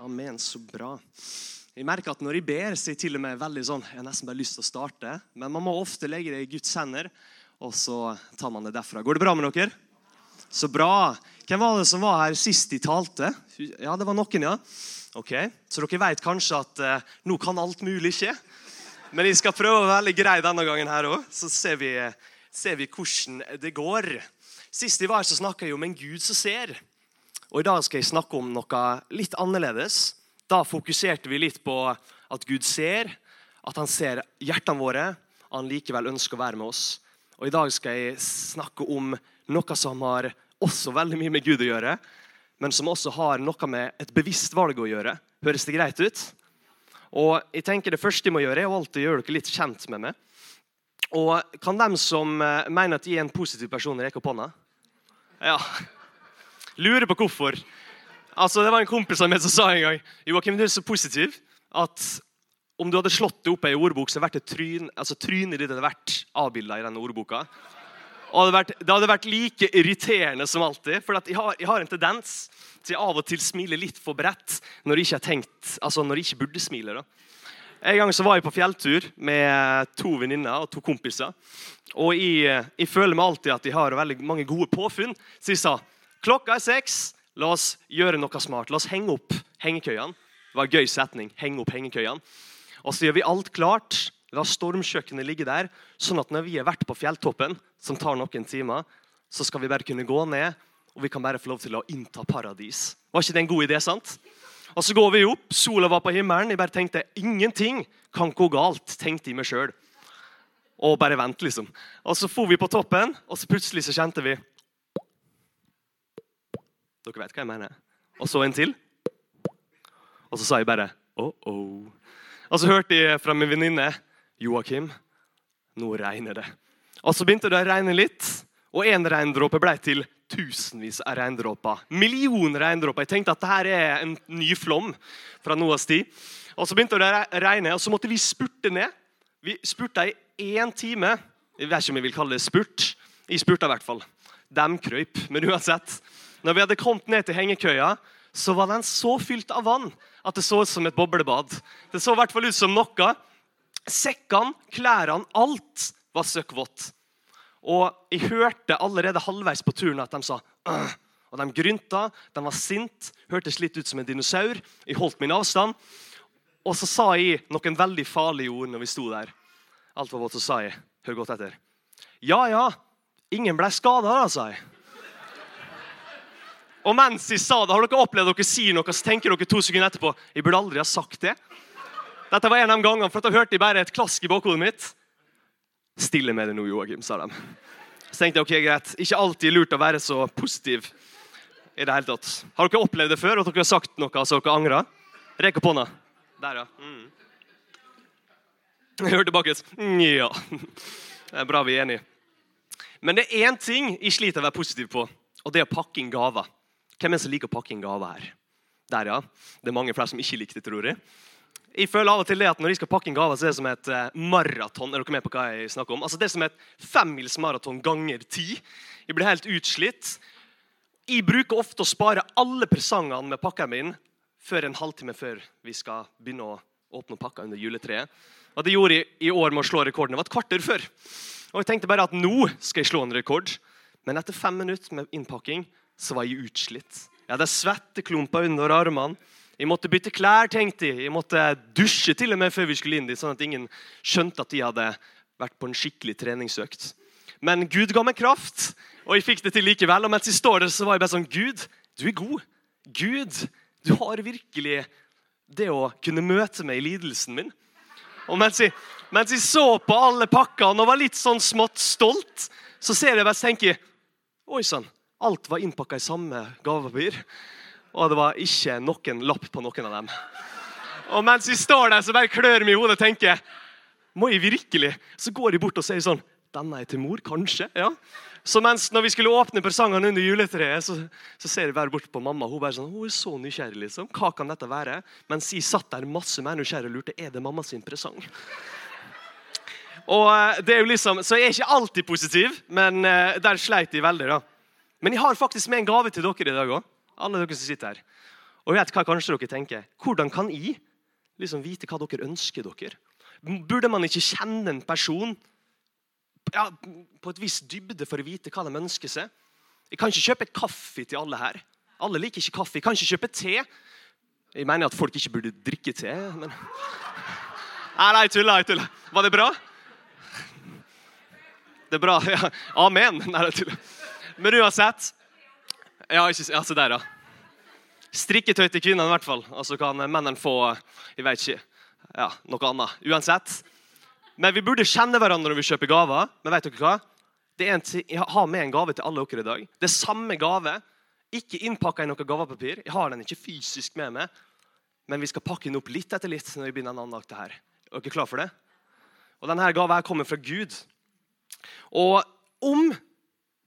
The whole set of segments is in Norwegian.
Amen. Så bra. Jeg merker at Når jeg ber, så er jeg til og med veldig sånn, jeg har nesten bare lyst til å starte. Men man må ofte legge det i Guds hender, og så tar man det derfra. Går det bra med dere? Så bra. Hvem var det som var her sist de talte? Ja, det var noen, ja. Ok, Så dere vet kanskje at eh, nå kan alt mulig skje. Men jeg skal prøve å være veldig grei denne gangen her òg, så ser vi, ser vi, hvordan det går. Sist jeg var her, så snakka jeg om en Gud som ser. Og I dag skal jeg snakke om noe litt annerledes. Da fokuserte vi litt på at Gud ser, at han ser hjertene våre, og han likevel ønsker å være med oss. Og I dag skal jeg snakke om noe som har også veldig mye med Gud å gjøre, men som også har noe med et bevisst valg å gjøre. Høres det greit ut? Og jeg tenker Det første jeg må gjøre, er å alltid gjøre dere litt kjent med meg. Og Kan dem som eh, mener at jeg er en positiv person, rekke opp hånda? Ja. Lurer på hvorfor. Altså, Det var en kompis av meg som sa en gang Joakim, du er så positiv at om du hadde slått det opp i ei ordbok, så hadde tryn, altså, trynet ditt hadde vært avbilda i denne ordboka. Og hadde, vært, det hadde vært like irriterende som alltid. For jeg har, jeg, har, en tendens til av og til smile litt for bredt når jeg ikke, tenkt, altså når jeg ikke burde smile. da. En gang så var jeg på fjelltur med to venninner og to kompiser. Og jeg, jeg, føler meg alltid at jeg har veldig mange gode påfunn. Så jeg sa klokka er seks, la oss gjøre noe smart. La oss henge opp hengekøyene. Det var en gøy setning. henge opp hengekøyene. Og så gjør vi alt klart. La stormkjøkkenet ligge der, sånn at når vi har vært på fjelltoppen, som tar noen timer, så skal vi bare kunne gå ned, og vi kan bare få lov til å innta paradis. Var ikke det en god idé? sant? Og Så går vi opp, sola var på himmelen. Jeg bare tenkte ingenting kan gå galt, tenkte jeg meg sjøl. Og bare vent, liksom. Og Så for vi på toppen, og så plutselig så kjente vi Dere vet hva jeg mener. Og så en til. Og så sa jeg bare oh, oh. Og så hørte jeg fra min venninne Joakim, nå regner det. Og Så begynte det å regne litt, og én regndråpe ble til tusenvis av regndråper. Million regndråper. Jeg tenkte at dette er en ny flom fra Noas tid. Og Så begynte det å regne, og så måtte vi spurte ned. Vi spurte i én time. Jeg vet ikke om jeg vil kalle det spurt. Jeg spurte i hvert fall. De krøyp. Men uansett, når vi hadde kommet ned til hengekøya, så var den så fylt av vann at det så ut som et boblebad. Det så i hvert fall ut som noe. Sekkene, klærne, alt var søkkvått. Og jeg hørte allerede halvveis på turen at de sa Åh! Og De grynta, de var sinte, hørtes litt ut som en dinosaur. Jeg holdt min avstand. Og så sa jeg noen veldig farlige ord når vi sto der. Alt var vått, så sa jeg Hør godt etter. Ja, ja, ingen ble skada, da, sa jeg. Og mens jeg sa det, har dere opplevd dere sier noe, så tenker dere to sekunder etterpå jeg burde aldri ha sagt det. Dette var en av de gangene, for da hørte jeg bare et klask i bakhodet mitt. Stille med det nå, Joakim, sa de. Så tenkte jeg ok, greit. Ikke alltid lurt å være så positiv. i det hele tatt. Har dere opplevd det før, at dere har sagt noe så dere angrer? Rekk opp hånda. Der, ja. Mm. Jeg hørte baklengs. Ja. Det er bra vi er enige. Men det er én ting jeg sliter med å være positiv på, og det er å pakke inn gaver. Hvem er det som liker å pakke inn gaver her? Der, ja. Det er mange flere som ikke liker det, tror jeg. Jeg føler av og til det at Når jeg skal pakke inn gaver, så er det som et uh, maraton. Er dere med på hva jeg snakker om? Altså Det er som et femmilsmaraton ganger ti. Jeg blir helt utslitt. Jeg bruker ofte å spare alle presangene med pakkene min før en halvtime før vi skal begynne å åpne pakka under juletreet. Og Det gjorde jeg i år med å slå rekorden. Det var et kvarter før. Og Jeg tenkte bare at nå skal jeg slå en rekord. Men etter fem minutter med innpakking så var jeg utslitt. Jeg hadde svetteklumper under armene. Jeg måtte bytte klær, tenkte jeg. Jeg måtte dusje til og med før vi skulle inn dit, sånn at ingen skjønte at de hadde vært på en skikkelig treningsøkt. Men Gud ga meg kraft, og jeg fikk det til likevel. Og mens jeg står der, så var jeg bare sånn Gud, du er god. Gud, du har virkelig det å kunne møte meg i lidelsen min. Og mens jeg, mens jeg så på alle pakkene og var litt sånn smått stolt, så ser jeg bare og tenker Oi sann, Alt var innpakka i samme gavepapir. Og det var ikke noen lapp på noen av dem. Og mens vi står der, så bare klør meg i hodet og tenker Må jeg virkelig? Så går jeg bort og sier sånn Denne er til mor, kanskje? Ja. Så mens når vi skulle åpne presangene under juletreet, så, så, ser jeg bare bort på mamma. Hun bare sånn, hun er så nysgjerrig. liksom. Hva kan dette være? Mens jeg satt der masse mer nysgjerrig og lurte er det mamma sin presang. Og eh, det er jo liksom, Så jeg er ikke alltid positiv, men uh, der sleit jeg veldig. da. Men jeg har faktisk med en gave til dere i dag òg. Alle dere som sitter her. Og jeg vet hva kanskje dere tenker. Hvordan kan jeg liksom vite hva dere ønsker dere? Burde man ikke kjenne en person ja, på et visst dybde for å vite hva de ønsker seg? Jeg kan ikke kjøpe kaffe til alle her. Alle liker ikke kaffe. Jeg kan ikke kjøpe te. Jeg mener at folk ikke burde drikke te. men... Nei, nei, tulla. Jeg tuller. Var det bra? Det er bra. Ja. Amen. Nei, jeg tuller. Men uansett Ja, ikke, altså der, ja. Strikketøy til kvinnene, i hvert fall. Og så kan mennene få jeg vet ikke, ja, noe annet. Uansett. Men vi burde kjenne hverandre når vi kjøper gaver. Men vet dere hva? En, jeg har med en gave til alle dere i dag. Det er samme gave. Ikke innpakka i noe gavepapir. Jeg har den ikke fysisk med meg. Men vi skal pakke den opp litt etter litt når vi begynner en andakten her. Er dere klar for det? Og Denne gaven kommer fra Gud. Og om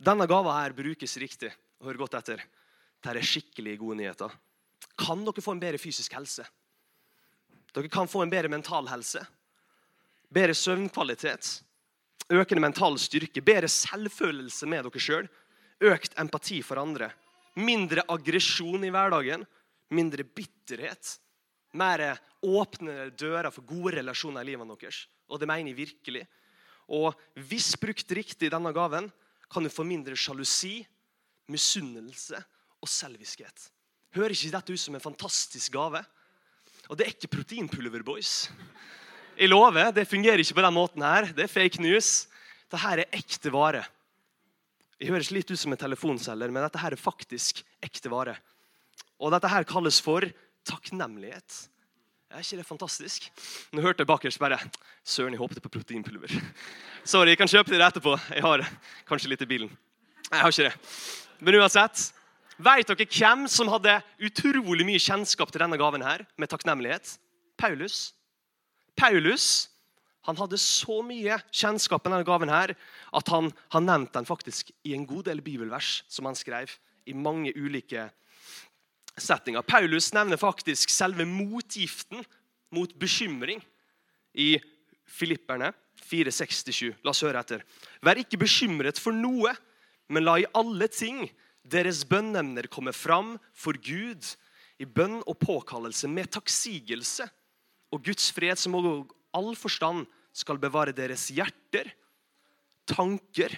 denne gava her brukes riktig, hør godt etter dette er skikkelig gode nyheter. Kan dere få en bedre fysisk helse? Dere kan få en bedre mental helse. Bedre søvnkvalitet. Økende mental styrke. Bedre selvfølelse med dere sjøl. Økt empati for andre. Mindre aggresjon i hverdagen. Mindre bitterhet. Mer åpne dører for gode relasjoner i livet deres. Og det mener jeg virkelig. Og hvis brukt riktig, denne gaven, kan du få mindre sjalusi, misunnelse og selviskhet. Hører ikke dette ut som en fantastisk gave? Og det er ikke proteinpulver, boys. Jeg lover, det fungerer ikke på den måten her. Det er fake news. Dette er ekte vare. Det høres litt ut som en telefonselger, men dette her er faktisk ekte vare. Og dette her kalles for takknemlighet. Er ikke det fantastisk? Nå hørte jeg bakerst bare Søren, jeg håpet på proteinpulver. Sorry, jeg kan kjøpe det etterpå. Jeg har kanskje litt i bilen. Jeg har ikke det. Men uansett, Vet dere hvem som hadde utrolig mye kjennskap til denne gaven her, med takknemlighet? Paulus. Paulus han hadde så mye kjennskap til denne gaven her, at han har nevnt den faktisk i en god del bibelvers som han skrev i mange ulike settinger. Paulus nevner faktisk selve motgiften mot bekymring i Filipperne 4,67. La oss høre etter. Vær ikke bekymret for noe, men la i alle ting deres bønnemner komme fram for Gud i bønn og påkallelse med takksigelse. Og Guds fred, som over all forstand skal bevare deres hjerter, tanker,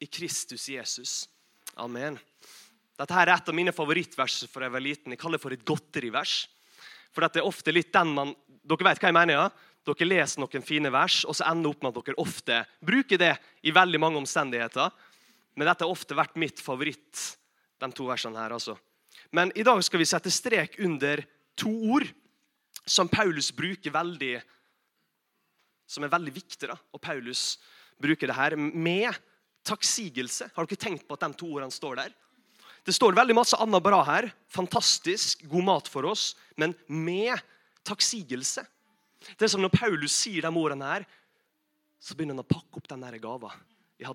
i Kristus Jesus. Amen. Dette her er et av mine favorittvers fra jeg var liten. Jeg kaller det for et godterivers. For dette er ofte litt den man, Dere vet hva jeg mener? ja? Dere leser noen fine vers, og så ender opp med at dere ofte bruker det i veldig mange omstendigheter. Men dette har ofte vært mitt favoritt, de to versene her. altså. Men i dag skal vi sette strek under to ord som Paulus bruker veldig Som er veldig viktige. Og Paulus bruker det her med takksigelse. Har dere tenkt på at de to ordene står der? Det står veldig masse annet bra her. Fantastisk, god mat for oss. Men med takksigelse. Det er som når Paulus sier de ordene her, så begynner han å pakke opp den gava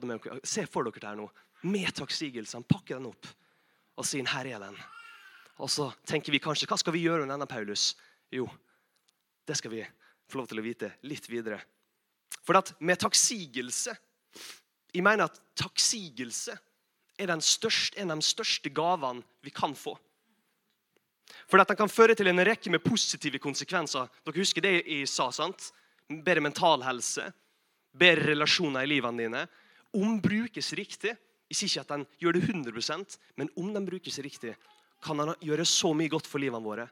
med. Se for dere det her nå. Med takksigelse. Han pakker den opp og sier 'her er den'. Og så tenker vi kanskje hva skal vi gjøre med denne Paulus? Jo, det skal vi få lov til å vite litt videre. For at med takksigelse Jeg mener at takksigelse er største, en av de største gavene vi kan få. For Den kan føre til en rekke med positive konsekvenser. Dere husker det jeg sa? sant? Bedre mental helse, bedre relasjoner i livene dine, om brukes riktig, ikke at den gjør det 100% men om den brukes riktig, kan den gjøre så mye godt for livene våre.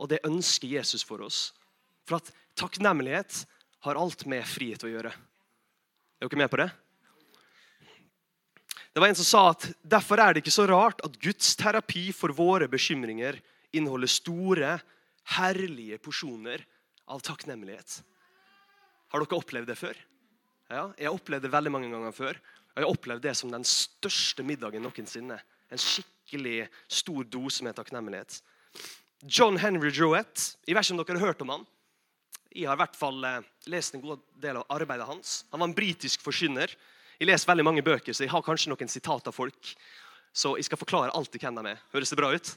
Og det ønsker Jesus for oss. For at takknemlighet har alt med frihet å gjøre. Er dere med på det? Det var En som sa at derfor er det ikke så rart at Guds terapi for våre bekymringer inneholder store, herlige porsjoner av takknemlighet. Har dere opplevd det før? Ja, jeg har opplevd det veldig mange ganger før. Og jeg har opplevd det som den største middagen noensinne. En skikkelig stor dose med takknemlighet. John Henry Joett. Jeg vet ikke om dere har hørt om han. Jeg har i hvert fall eh, lest en god del av arbeidet hans. Han var en britisk forkynner. Jeg leser veldig mange bøker, så jeg har kanskje noen sitat av folk. Så jeg skal forklare alltid hvem de er. Høres det bra ut?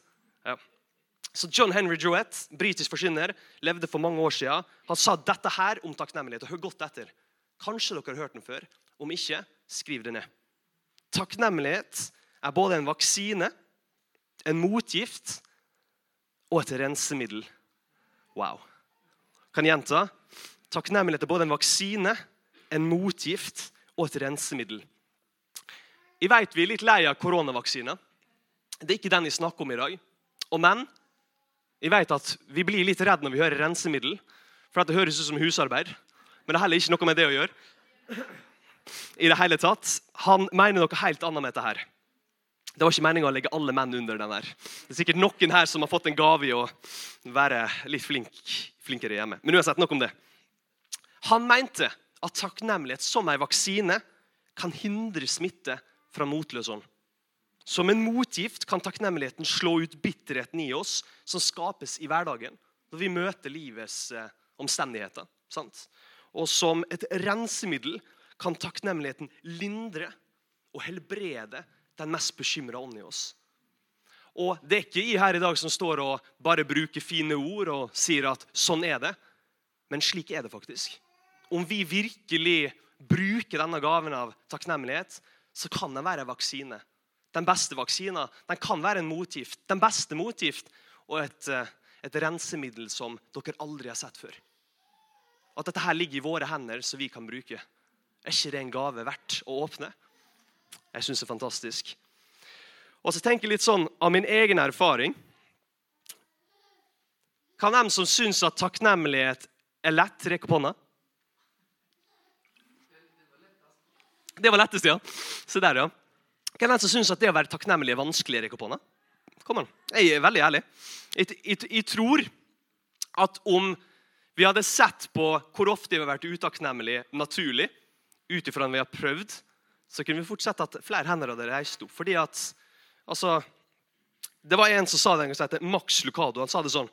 Ja. Så John Henry Joett, britisk forkynner, levde for mange år siden. Han sa dette her om takknemlighet. og Hør godt etter. Kanskje dere har hørt den før. Om ikke, skriv det ned. Takknemlighet er både en vaksine, en motgift og et rensemiddel. Wow. Kan jeg gjenta? Takknemlighet er både en vaksine, en motgift og et rensemiddel. Jeg vet vi er litt lei av koronavaksine. Det er ikke den jeg snakker om i dag. Og men jeg vet at vi blir litt redd når vi hører rensemiddel, for det høres ut som husarbeid. Men det er heller ikke noe med det å gjøre. I det hele tatt. Han mener noe helt annet med dette her. Det var ikke meninga å legge alle menn under den der. Det er sikkert noen her som har fått en gave i å være litt flink, flinkere hjemme. Men uansett, nok om det. Han mente at takknemlighet som en vaksine kan hindre smitte fra motløs ånd. Som en motgift kan takknemligheten slå ut bitterheten i oss som skapes i hverdagen når vi møter livets eh, omstendigheter. Sant? Og som et rensemiddel kan takknemligheten lindre og helbrede den mest bekymra ånden i oss. Og Det er ikke jeg her i dag som står og bare bruker fine ord og sier at sånn er det. Men slik er det faktisk. Om vi virkelig bruker denne gaven av takknemlighet, så kan den være vaksine. Den beste vaksina den kan være en motgift. Den beste motgift og et, eh, et rensemiddel som dere aldri har sett før. At dette her ligger i våre hender, så vi kan bruke. Er ikke det en gave verdt å åpne? Jeg syns det er fantastisk. Og så tenker jeg litt sånn av min egen erfaring Kan de som syns at takknemlighet er lett, rekke opp hånda? Det var lettest, ja. Se der, ja. Hvem er det som syns at det å være takknemlig er vanskelig? Rekke opp hånda. Kom an. Jeg er veldig ærlig. Jeg, jeg, jeg, tror at om vi hadde sett på hvor ofte vi har vært utakknemlige naturlig, ut ifra vi har prøvd, så kunne vi fortsette at flere hender hadde reist opp. Fordi at, altså, Det var en som sa det en gang som heter Max Lucado. Han sa det sånn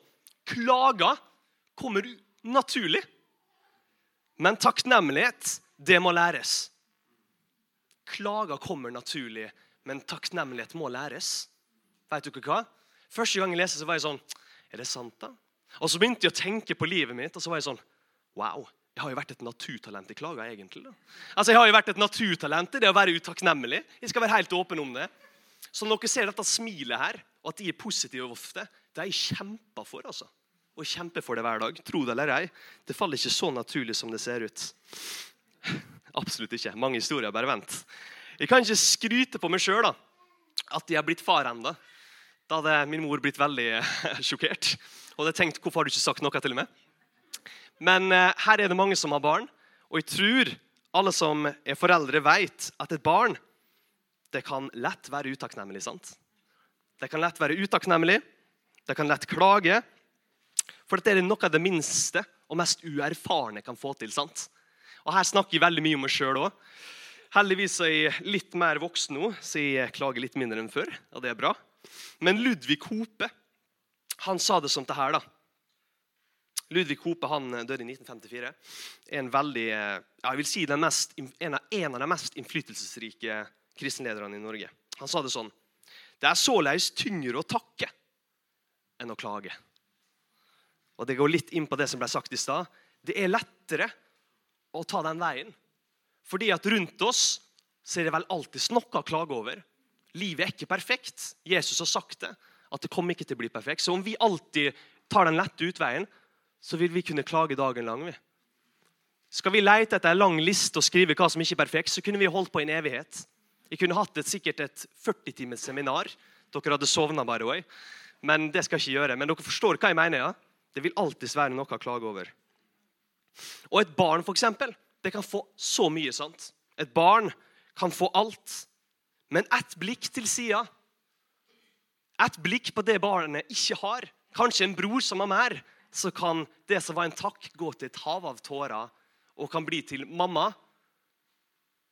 Klager kommer naturlig. Men takknemlighet, det må læres. Klager kommer naturlig, men takknemlighet må læres. Vet dere hva? Første gang jeg leste, så var jeg sånn Er det sant, da? Og så begynte jeg å tenke på livet mitt, og så var jeg sånn Wow. Jeg har jo vært et naturtalent i klager, egentlig. Da. Altså, Jeg har jo vært et naturtalent i det å være utakknemlig. Jeg skal være helt åpen om det. Så når dere ser dette smilet her, og at de er positive ofte, det har jeg kjempa for. altså. Og kjemper for det hver dag. Tro det eller ei. Det faller ikke så naturlig som det ser ut. Absolutt ikke. Mange historier. Bare vent. Jeg kan ikke skryte på meg sjøl at jeg har blitt far ennå. Da hadde min mor blitt veldig sjokkert. Og hadde tenkt hvorfor har du ikke sagt noe til meg? Men eh, her er det mange som har barn, og jeg tror alle som er foreldre, vet at et barn det kan lett være utakknemlig. sant? Det kan lett være utakknemlig, det kan lett klage. For dette er noe av det minste og mest uerfarne kan få til. sant? Og Her snakker jeg veldig mye om meg sjøl òg. Heldigvis er jeg litt mer voksen nå, så jeg klager litt mindre enn før. og det er bra. Men Ludvig Hope han sa det som det her. da. Ludvig Hope han eh, døde i 1954. En, veldig, ja, jeg vil si mest, en, av, en av de mest innflytelsesrike kristenlederne i Norge. Han sa det sånn Det er såleis tyngre å takke enn å klage. Og Det går litt inn på det som ble sagt i stad. Det er lettere å ta den veien. Fordi at rundt oss så er det vel alltid noe å klage over. Livet er ikke perfekt. Jesus har sagt det. At det kommer ikke til å bli perfekt. Så om vi alltid tar den lette utveien, så vil vi kunne klage dagen lang. Vi. Skal vi lete etter en lang liste og skrive hva som ikke er perfekt, så kunne vi holdt på i en evighet. Jeg kunne hatt et, sikkert et 40 timers seminar. Dere hadde sovna, by the way. Men det skal jeg ikke gjøre. Men dere forstår hva jeg mener? ja? Det vil alltid være noe å klage over. Og et barn, for eksempel, det kan få så mye. sant? Et barn kan få alt. Men ett blikk til sida, ett blikk på det barnet ikke har, kanskje en bror som har mer, så kan det som var en takk, gå til et hav av tårer og kan bli til 'Mamma,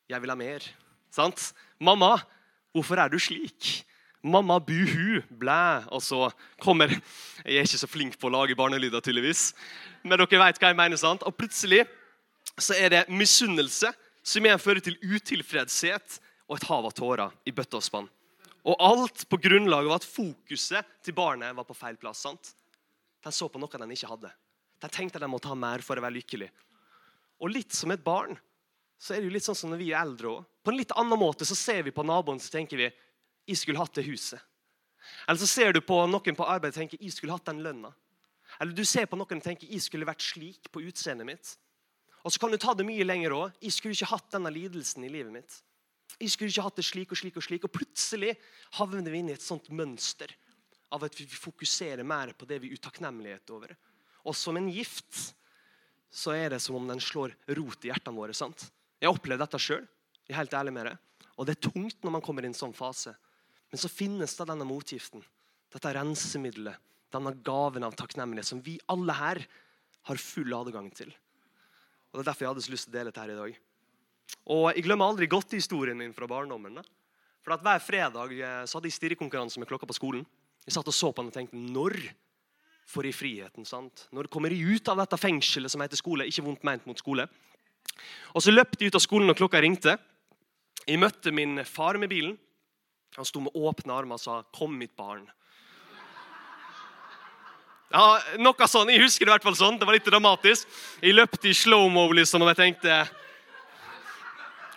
jeg vil ha mer'. Sant? 'Mamma, hvorfor er du slik?' 'Mamma, buhu, blæ.' Og så kommer Jeg er ikke så flink på å lage barnelyder, tydeligvis. Men dere vet hva jeg mener. sant? Og plutselig så er det misunnelse som igjen fører til utilfredshet og et hav av tårer i bøtte og spann. Og alt på grunnlag av at fokuset til barnet var på feil plass. sant? De så på noe de ikke hadde. De tenkte de måtte ha mer for å være lykkelig. Og litt som et barn så er det jo litt sånn som når vi er eldre òg. På en litt annen måte så ser vi på naboen så tenker vi jeg skulle hatt det huset. Eller så ser du på noen på arbeid og tenker jeg skulle hatt den lønna. Eller du ser på noen og tenker jeg skulle vært slik på utseendet mitt. Og så kan du ta det mye lenger òg. Jeg skulle ikke hatt denne lidelsen i livet mitt. Jeg skulle ikke hatt det slik og slik og slik. Og plutselig havner vi inn i et sånt mønster av at vi fokuserer mer på det vi er utakknemlighet over. Og som en gift så er det som om den slår rot i hjertene våre. sant? Jeg har opplevd dette sjøl. Helt ærlig med det. Og det er tungt når man kommer i en sånn fase. Men så finnes det denne motgiften. Dette rensemiddelet. Denne gaven av takknemlighet som vi alle her har full adgang til. Og Det er derfor jeg hadde så lyst til å dele dette her i dag. Og Jeg glemmer aldri godtehistorien min fra barndommen. For at Hver fredag eh, så hadde jeg stirrekonkurranse med klokka på skolen. Jeg satt og så på den og tenkte når får jeg friheten? sant? Når kommer jeg ut av dette fengselet som heter skole? Ikke vondt ment mot skole. Og Så løpte jeg ut av skolen når klokka ringte. Jeg møtte min far med bilen. Han sto med åpne armer og sa 'Kom, mitt barn'. Ja, noe sånn, Jeg husker det i hvert fall sånn. Det var litt dramatisk. Jeg løpte i slow-mo liksom, og jeg tenkte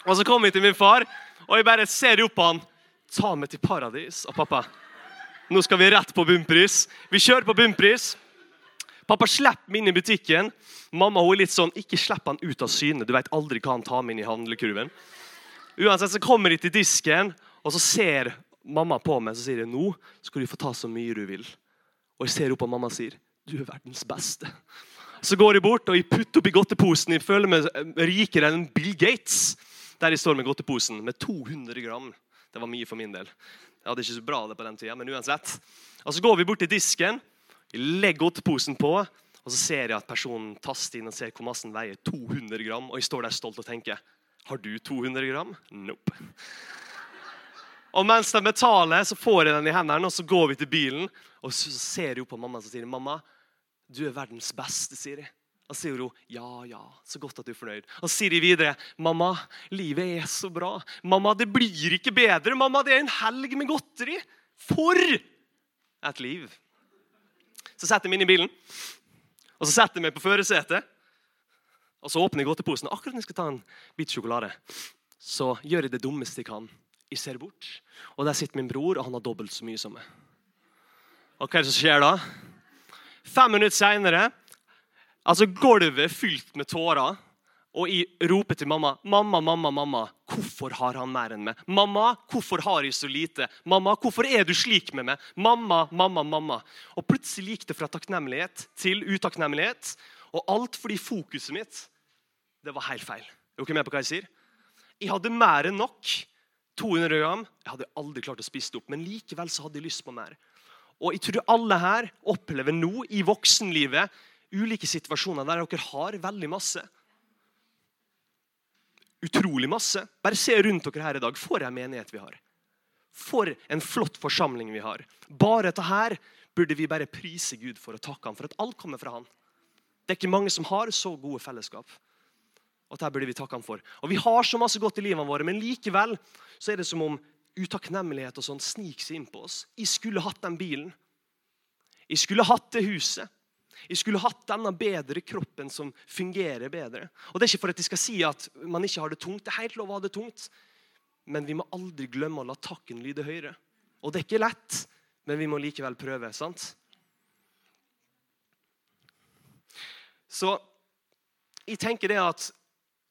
Og så kom jeg til min far, og jeg bare ser opp på han. 'Ta meg til paradis.' Og pappa, nå skal vi rett på bunnpris. Vi kjører på bunnpris. Pappa slipper meg inn i butikken. Mamma hun er litt sånn, ikke slipp han ut av syne. Du vet aldri hva han tar med inn i handlekurven. Uansett så kommer de til disken, og så ser mamma på meg så sier jeg, nå skal du få ta så mye du vil. Og jeg ser opp på mamma og sier du er verdens beste. Så går jeg bort og jeg putter oppi godteposen. Jeg føler meg rikere enn Bill Gates. Der jeg står med godteposen med 200 gram. Det var mye for min del. Jeg hadde ikke så bra det på den tida, men uansett. Og Så går vi bort til disken, jeg legger godteposen på, og så ser jeg at personen taster inn og ser hvor massen veier 200 gram. Og jeg står der stolt og tenker Har du 200 gram? Nope. Og mens de betaler, så får jeg den i hendene, og så går vi til bilen. Og så ser jeg på mamma og sier mamma, du er verdens beste. sier jeg. Og sier hun ja, ja, så godt at du er fornøyd. Og sier de videre mamma, livet er så bra. Mamma, det blir ikke bedre. Mamma, det er en helg med godteri. For et liv. Så setter jeg meg inn i bilen, og så setter jeg meg på førersetet. Og så åpner jeg godteposen. Akkurat når jeg skal ta en bit sjokolade, så gjør jeg det dummeste jeg kan. Jeg ser bort, og der sitter min bror, og han har dobbelt så mye som meg. Og hva er det som skjer da? Fem minutter seinere altså gulvet fylt med tårer. Og jeg roper til mamma, 'Mamma, mamma, mamma, hvorfor har han mer enn meg?' 'Mamma, hvorfor har jeg så lite?' 'Mamma, hvorfor er du slik med meg?' 'Mamma, mamma, mamma.' Og plutselig gikk det fra takknemlighet til utakknemlighet. Og alt fordi fokuset mitt det var helt feil. Er dere med på hva jeg sier? Jeg hadde mer enn nok. 200 gram. Jeg hadde aldri klart å spise det opp, men likevel så hadde jeg lyst på mer. Og jeg tror alle her opplever nå i voksenlivet ulike situasjoner der dere har veldig masse. Utrolig masse. Bare se rundt dere her i dag. For en menighet vi har. For en flott forsamling vi har. Bare dette her burde vi bare prise Gud for og takke ham for at alt kommer fra han. Det er ikke mange som har så gode fellesskap. Og dette burde Vi takke ham for. Og Vi har så masse godt i livene våre, men likevel så er det som om utakknemlighet og sånn sniker seg inn på oss. Jeg skulle hatt den bilen. Jeg skulle hatt det huset. Jeg skulle hatt denne bedre kroppen som fungerer bedre. Og Det er ikke for at de skal si at man ikke har det tungt. Det er helt lov å ha det tungt. Men vi må aldri glemme å la takken lyde høyere. Og det er ikke lett, men vi må likevel prøve. sant? Så jeg tenker det at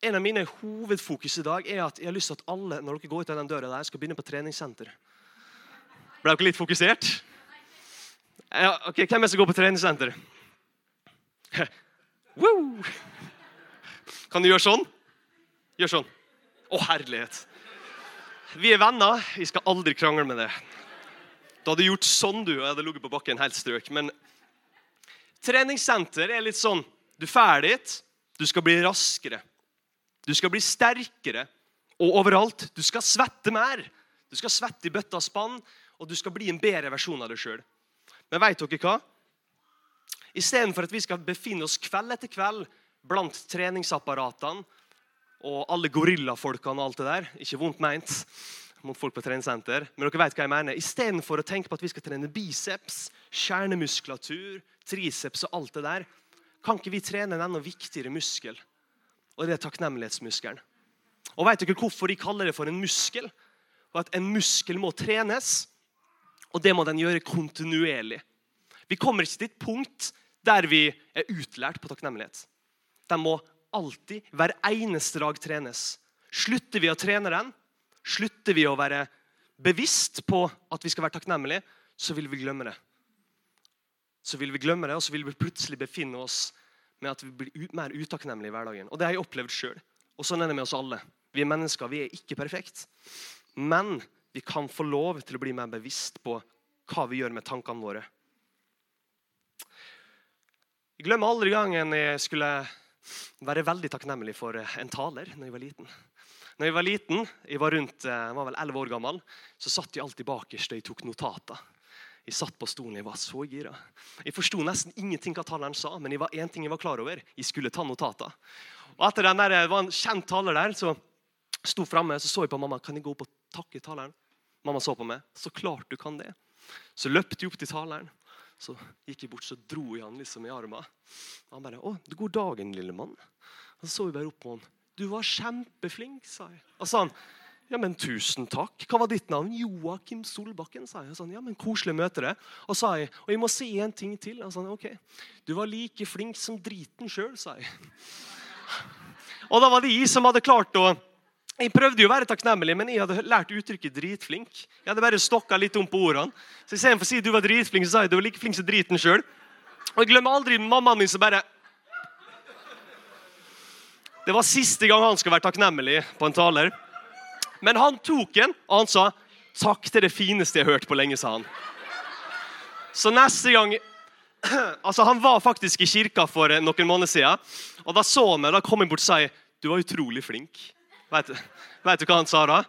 En av mine hovedfokus i dag er at jeg har lyst til at alle når dere går ut av den døra der, skal begynne på treningssenter. Ble dere litt fokusert? Ja, ok, Hvem er det som går på treningssenter? Woo! Kan du gjøre sånn? Gjør sånn. Å, herlighet. Vi er venner. Vi skal aldri krangle med det. Du hadde gjort sånn, du, og jeg hadde ligget på bakken helt strøk. Men treningssenter er litt sånn Du er dit, du skal bli raskere. Du skal bli sterkere. Og overalt, du skal svette mer. Du skal svette i bøtta spann, og du skal bli en bedre versjon av deg sjøl. Men veit dere hva? Istedenfor at vi skal befinne oss kveld etter kveld blant treningsapparatene og alle gorillafolkene og alt det der. Ikke vondt meint mot folk på treningssenter, men dere vet hva jeg mener. Istedenfor å tenke på at vi skal trene biceps, kjernemuskulatur, triceps og alt det der, kan ikke vi trene en enda viktigere muskel, og det er takknemlighetsmuskelen. Og Vet dere hvorfor de kaller det for en muskel? Og at En muskel må trenes. Og det må den gjøre kontinuerlig. Vi kommer ikke til et punkt der vi er utlært på takknemlighet. Den må alltid, hver eneste dag, trenes. Slutter vi å trene den, slutter vi å være bevisst på at vi skal være takknemlige, så vil vi glemme det. Så vil vi glemme det, og så vil vi plutselig befinne oss med at vi blir mer utakknemlige i hverdagen. Og Det har jeg opplevd sjøl. Og sånn er det med oss alle. Vi er mennesker, vi er ikke perfekte. Men vi kan få lov til å bli mer bevisst på hva vi gjør med tankene våre. Jeg glemmer aldri gangen jeg skulle være veldig takknemlig for en taler når jeg var liten. Når jeg var liten, jeg var rundt, jeg eh, var vel 11 år gammel, så satt jeg alltid bakerst og jeg tok notater. Jeg satt på stolen, jeg var så gira. Jeg forsto nesten ingenting hva taleren sa, men jeg var én ting jeg var klar over. Jeg skulle ta notater. Og etter den der, Det var en kjent taler der, så sto framme så så jeg på mamma. Kan jeg gå opp og takke taleren? Mamma så på meg. Så klart du kan det. Så løpte jeg opp til taleren. Så gikk jeg bort så dro jeg han liksom i armen. Han bare 'Å, god dagen, lille mann'. Og så så vi bare opp på han. 'Du var kjempeflink', sa jeg. Og sa han, 'Ja, men tusen takk. Hva var ditt navn?' 'Joakim Solbakken', sa jeg. Sånn, ja, men Koselig møte deg. Og sa jeg, 'Og jeg må si en ting til'. Og sånn, ok, 'Du var like flink som driten sjøl', sa jeg. Og da var det jeg som hadde klart å jeg prøvde jo å være takknemlig, men jeg hadde lært uttrykket 'dritflink'. Jeg hadde bare stokka litt om på ordene. Så Istedenfor å si du var dritflink, så sa jeg du var like flink som driten sjøl. Og jeg glemmer aldri mammaen min som bare Det var siste gang han skulle være takknemlig på en taler. Men han tok den, og han sa 'Takk, er det fineste jeg har hørt på lenge', sa han. Så neste gang Altså, Han var faktisk i kirka for noen måneder siden. Og Da så han meg, da kom han bort og sa 'Du var utrolig flink'. Vet, vet, du hva han sa da?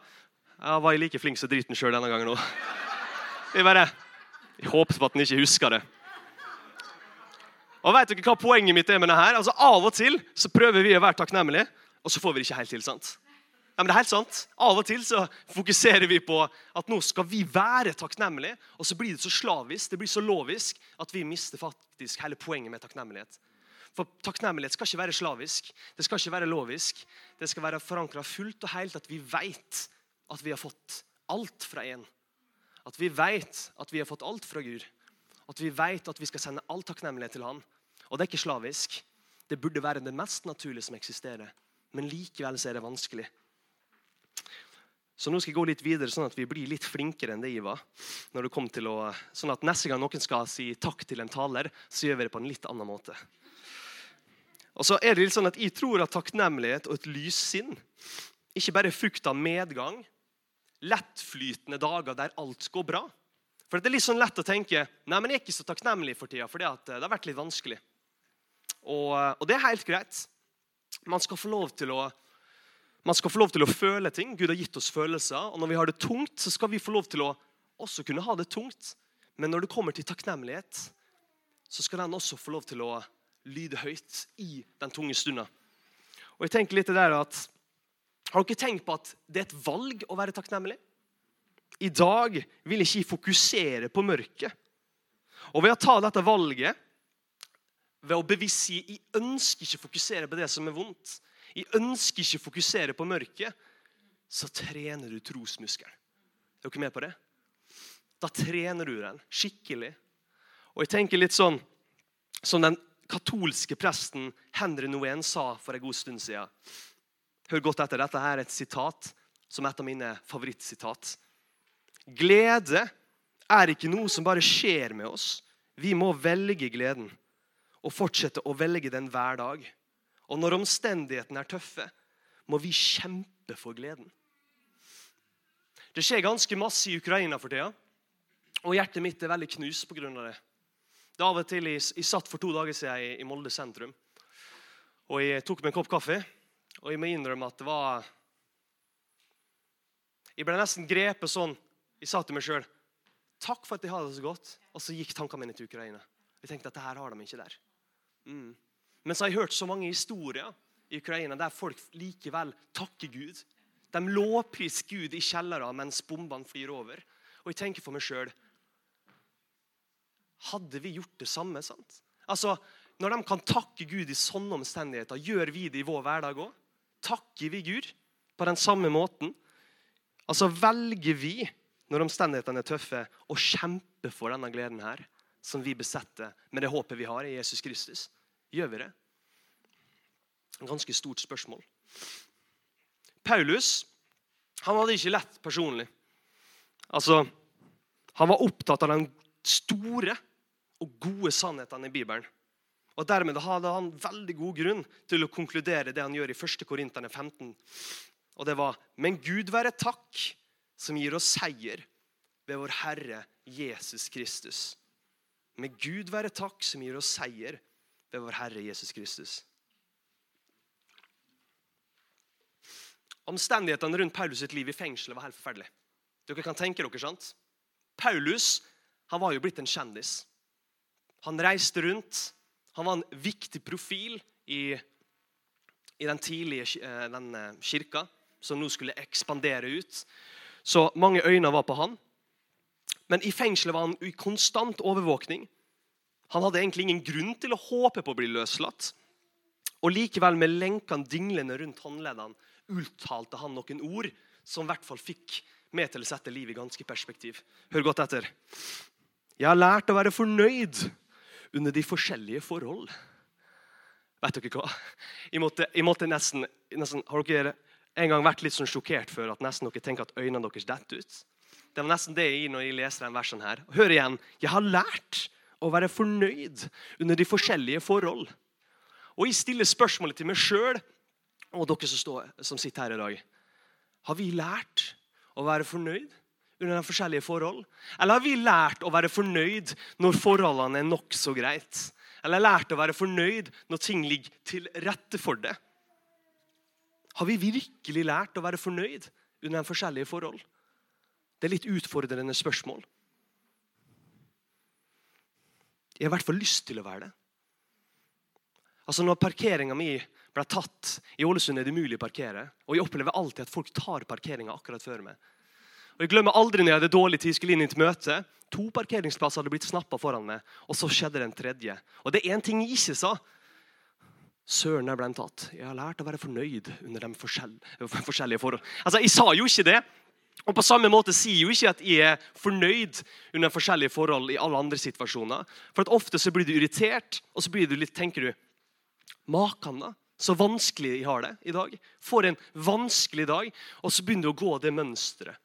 Jeg var like flink som driten sjøl denne gangen òg. Jeg bare Jeg håpet på at han ikke husker det. Og vet dere hva Poenget mitt er med det her? Altså Av og til så prøver vi å være takknemlige, og så får vi det ikke helt til. sant? Ja, men det er helt sant. Av og til så fokuserer vi på at nå skal vi være takknemlige, og så blir det så slavisk, det blir så lovisk, at vi mister faktisk hele poenget med takknemlighet. For takknemlighet skal ikke være slavisk, det skal ikke være lovisk. Det skal være forankra fullt og helt at vi vet at vi har fått alt fra en. At vi vet at vi har fått alt fra Gud. At vi vet at vi skal sende all takknemlighet til Han. Og det er ikke slavisk. Det burde være det mest naturlige som eksisterer. Men likevel så er det vanskelig. Så nå skal jeg gå litt videre, sånn at vi blir litt flinkere enn det jeg var. Når det til å, sånn at Neste gang noen skal si takk til en taler, så gjør vi det på en litt annen måte. Og så er det litt sånn at Jeg tror at takknemlighet og et lyssinn ikke bare er frukt av medgang, lettflytende dager der alt går bra. For Det er litt sånn lett å tenke nei, men jeg er ikke så takknemlig for tida, for det har vært litt vanskelig. Og, og, det er helt greit. Man skal, få lov til å, man skal få lov til å føle ting. Gud har gitt oss følelser. Og når vi har det tungt, så skal vi få lov til å også kunne ha det tungt. Men når det kommer til takknemlighet, så skal den også få lov til å lyde høyt i den tunge stunda. Og jeg tenker litt det der at, Har dere tenkt på at det er et valg å være takknemlig? I dag vil jeg ikke fokusere på mørket. Og ved å ta dette valget, ved å bevisst si jeg ønsker ikke å fokusere på det som er vondt, jeg ønsker ikke å fokusere på mørket, så trener du trosmuskelen. Er dere med på det? Da trener du den skikkelig. Og jeg tenker litt sånn som den katolske presten Henry Noen sa for en god stund siden. Hør godt etter. Dette er et sitat som er et av mine favorittsitat. Glede er ikke noe som bare skjer med oss. Vi må velge gleden og fortsette å velge den hver dag. Og når omstendighetene er tøffe, må vi kjempe for gleden. Det skjer ganske masse i Ukraina for tida, og hjertet mitt er veldig knust pga. det. Det av og til jeg, jeg satt for to dager siden i, i Molde sentrum. Og jeg tok meg en kopp kaffe. Og jeg må innrømme at det var Jeg ble nesten grepet sånn. Jeg sa til meg sjøl Takk for at jeg har det så godt. Og så gikk tankene mine til Ukraina. Jeg tenkte at det her har de ikke der. Mm. Men så har jeg hørt så mange historier i Ukraina der folk likevel takker Gud. De lovpriser Gud i kjellere mens bombene flyr over. Og jeg tenker for meg sjøl hadde vi gjort det samme? sant? Altså, Når de kan takke Gud i sånne omstendigheter, gjør vi det i vår hverdag òg? Takker vi Gud på den samme måten? Altså, Velger vi når omstendighetene er tøffe, å kjempe for denne gleden her, som vi besetter med det håpet vi har i Jesus Kristus? Gjør vi det? En ganske stort spørsmål. Paulus han hadde ikke lett personlig. Altså, Han var opptatt av den store og gode sannhetene i Bibelen. Og Dermed hadde han veldig god grunn til å konkludere det han gjør i 1. Korinterne 15. Og det var Men Gud være takk, som gir oss seier ved vår Herre Jesus Kristus. Med Gud være takk, som gir oss seier ved vår Herre Jesus Kristus. Omstendighetene rundt Paulus sitt liv i fengselet var helt forferdelig. Dere kan tenke dere, sant? Paulus han var jo blitt en kjendis. Han reiste rundt. Han var en viktig profil i, i den tidlige eh, den eh, kirka, som nå skulle ekspandere ut. Så mange øyne var på han. Men i fengselet var han i konstant overvåkning. Han hadde egentlig ingen grunn til å håpe på å bli løslatt. Og likevel, med lenkene dinglende rundt håndleddene, uttalte han noen ord som i hvert fall fikk meg til å sette livet i ganske perspektiv. Hør godt etter. Jeg har lært å være fornøyd under de forskjellige forhold. Vet dere hva? Jeg måtte, jeg måtte nesten, nesten, Har dere en gang vært litt sånn sjokkert før at nesten dere tenker at øynene deres detter ut? Det var nesten det jeg gir når jeg leser denne versen her. Hør igjen. Jeg har lært å være fornøyd under de forskjellige forhold. Og jeg stiller spørsmålet til meg sjøl og dere som, står, som sitter her i dag. Har vi lært å være fornøyd under de forskjellige forhold? Eller har vi lært å være fornøyd når forholdene er nokså greit? Eller lært å være fornøyd når ting ligger til rette for det? Har vi virkelig lært å være fornøyd under de forskjellige forhold? Det er litt utfordrende spørsmål. Jeg har i hvert fall lyst til å være det. Altså Når parkeringa mi ble tatt I Ålesund er det umulig å parkere. Og jeg opplever alltid at folk tar parkeringa akkurat før meg. Og Jeg glemmer aldri når jeg hadde dårlig tid, skulle inn i et møte. To parkeringsplasser hadde blitt snappa foran meg, og så skjedde det en tredje. Og det er én ting jeg ikke sa. Søren, der ble tatt. Jeg har lært å være fornøyd under de forskjellige forhold. Altså, Jeg sa jo ikke det. Og på samme måte sier jo ikke at jeg er fornøyd under forskjellige forhold i alle andre situasjoner. For at ofte så blir du irritert, og så blir du litt, tenker du Makan, da så vanskelig jeg har det i dag. Får en vanskelig dag, og så begynner du å gå det mønsteret.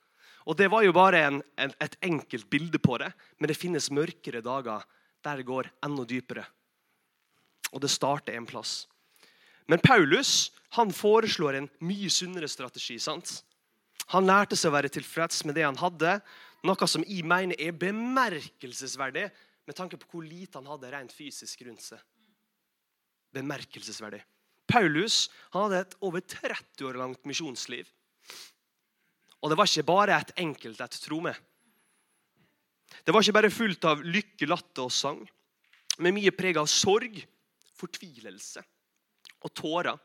Og Det var jo bare en, en, et enkelt bilde på det, men det finnes mørkere dager der det går enda dypere. Og det starter en plass. Men Paulus han foreslår en mye sunnere strategi. sant? Han lærte seg å være tilfreds med det han hadde, noe som jeg mener er bemerkelsesverdig med tanke på hvor lite han hadde rent fysisk rundt seg. Bemerkelsesverdig. Paulus hadde et over 30 år langt misjonsliv. Og det var ikke bare et enkelt et, tro meg. Det var ikke bare fullt av lykke, latter og sang, men mye preget av sorg, fortvilelse og tårer.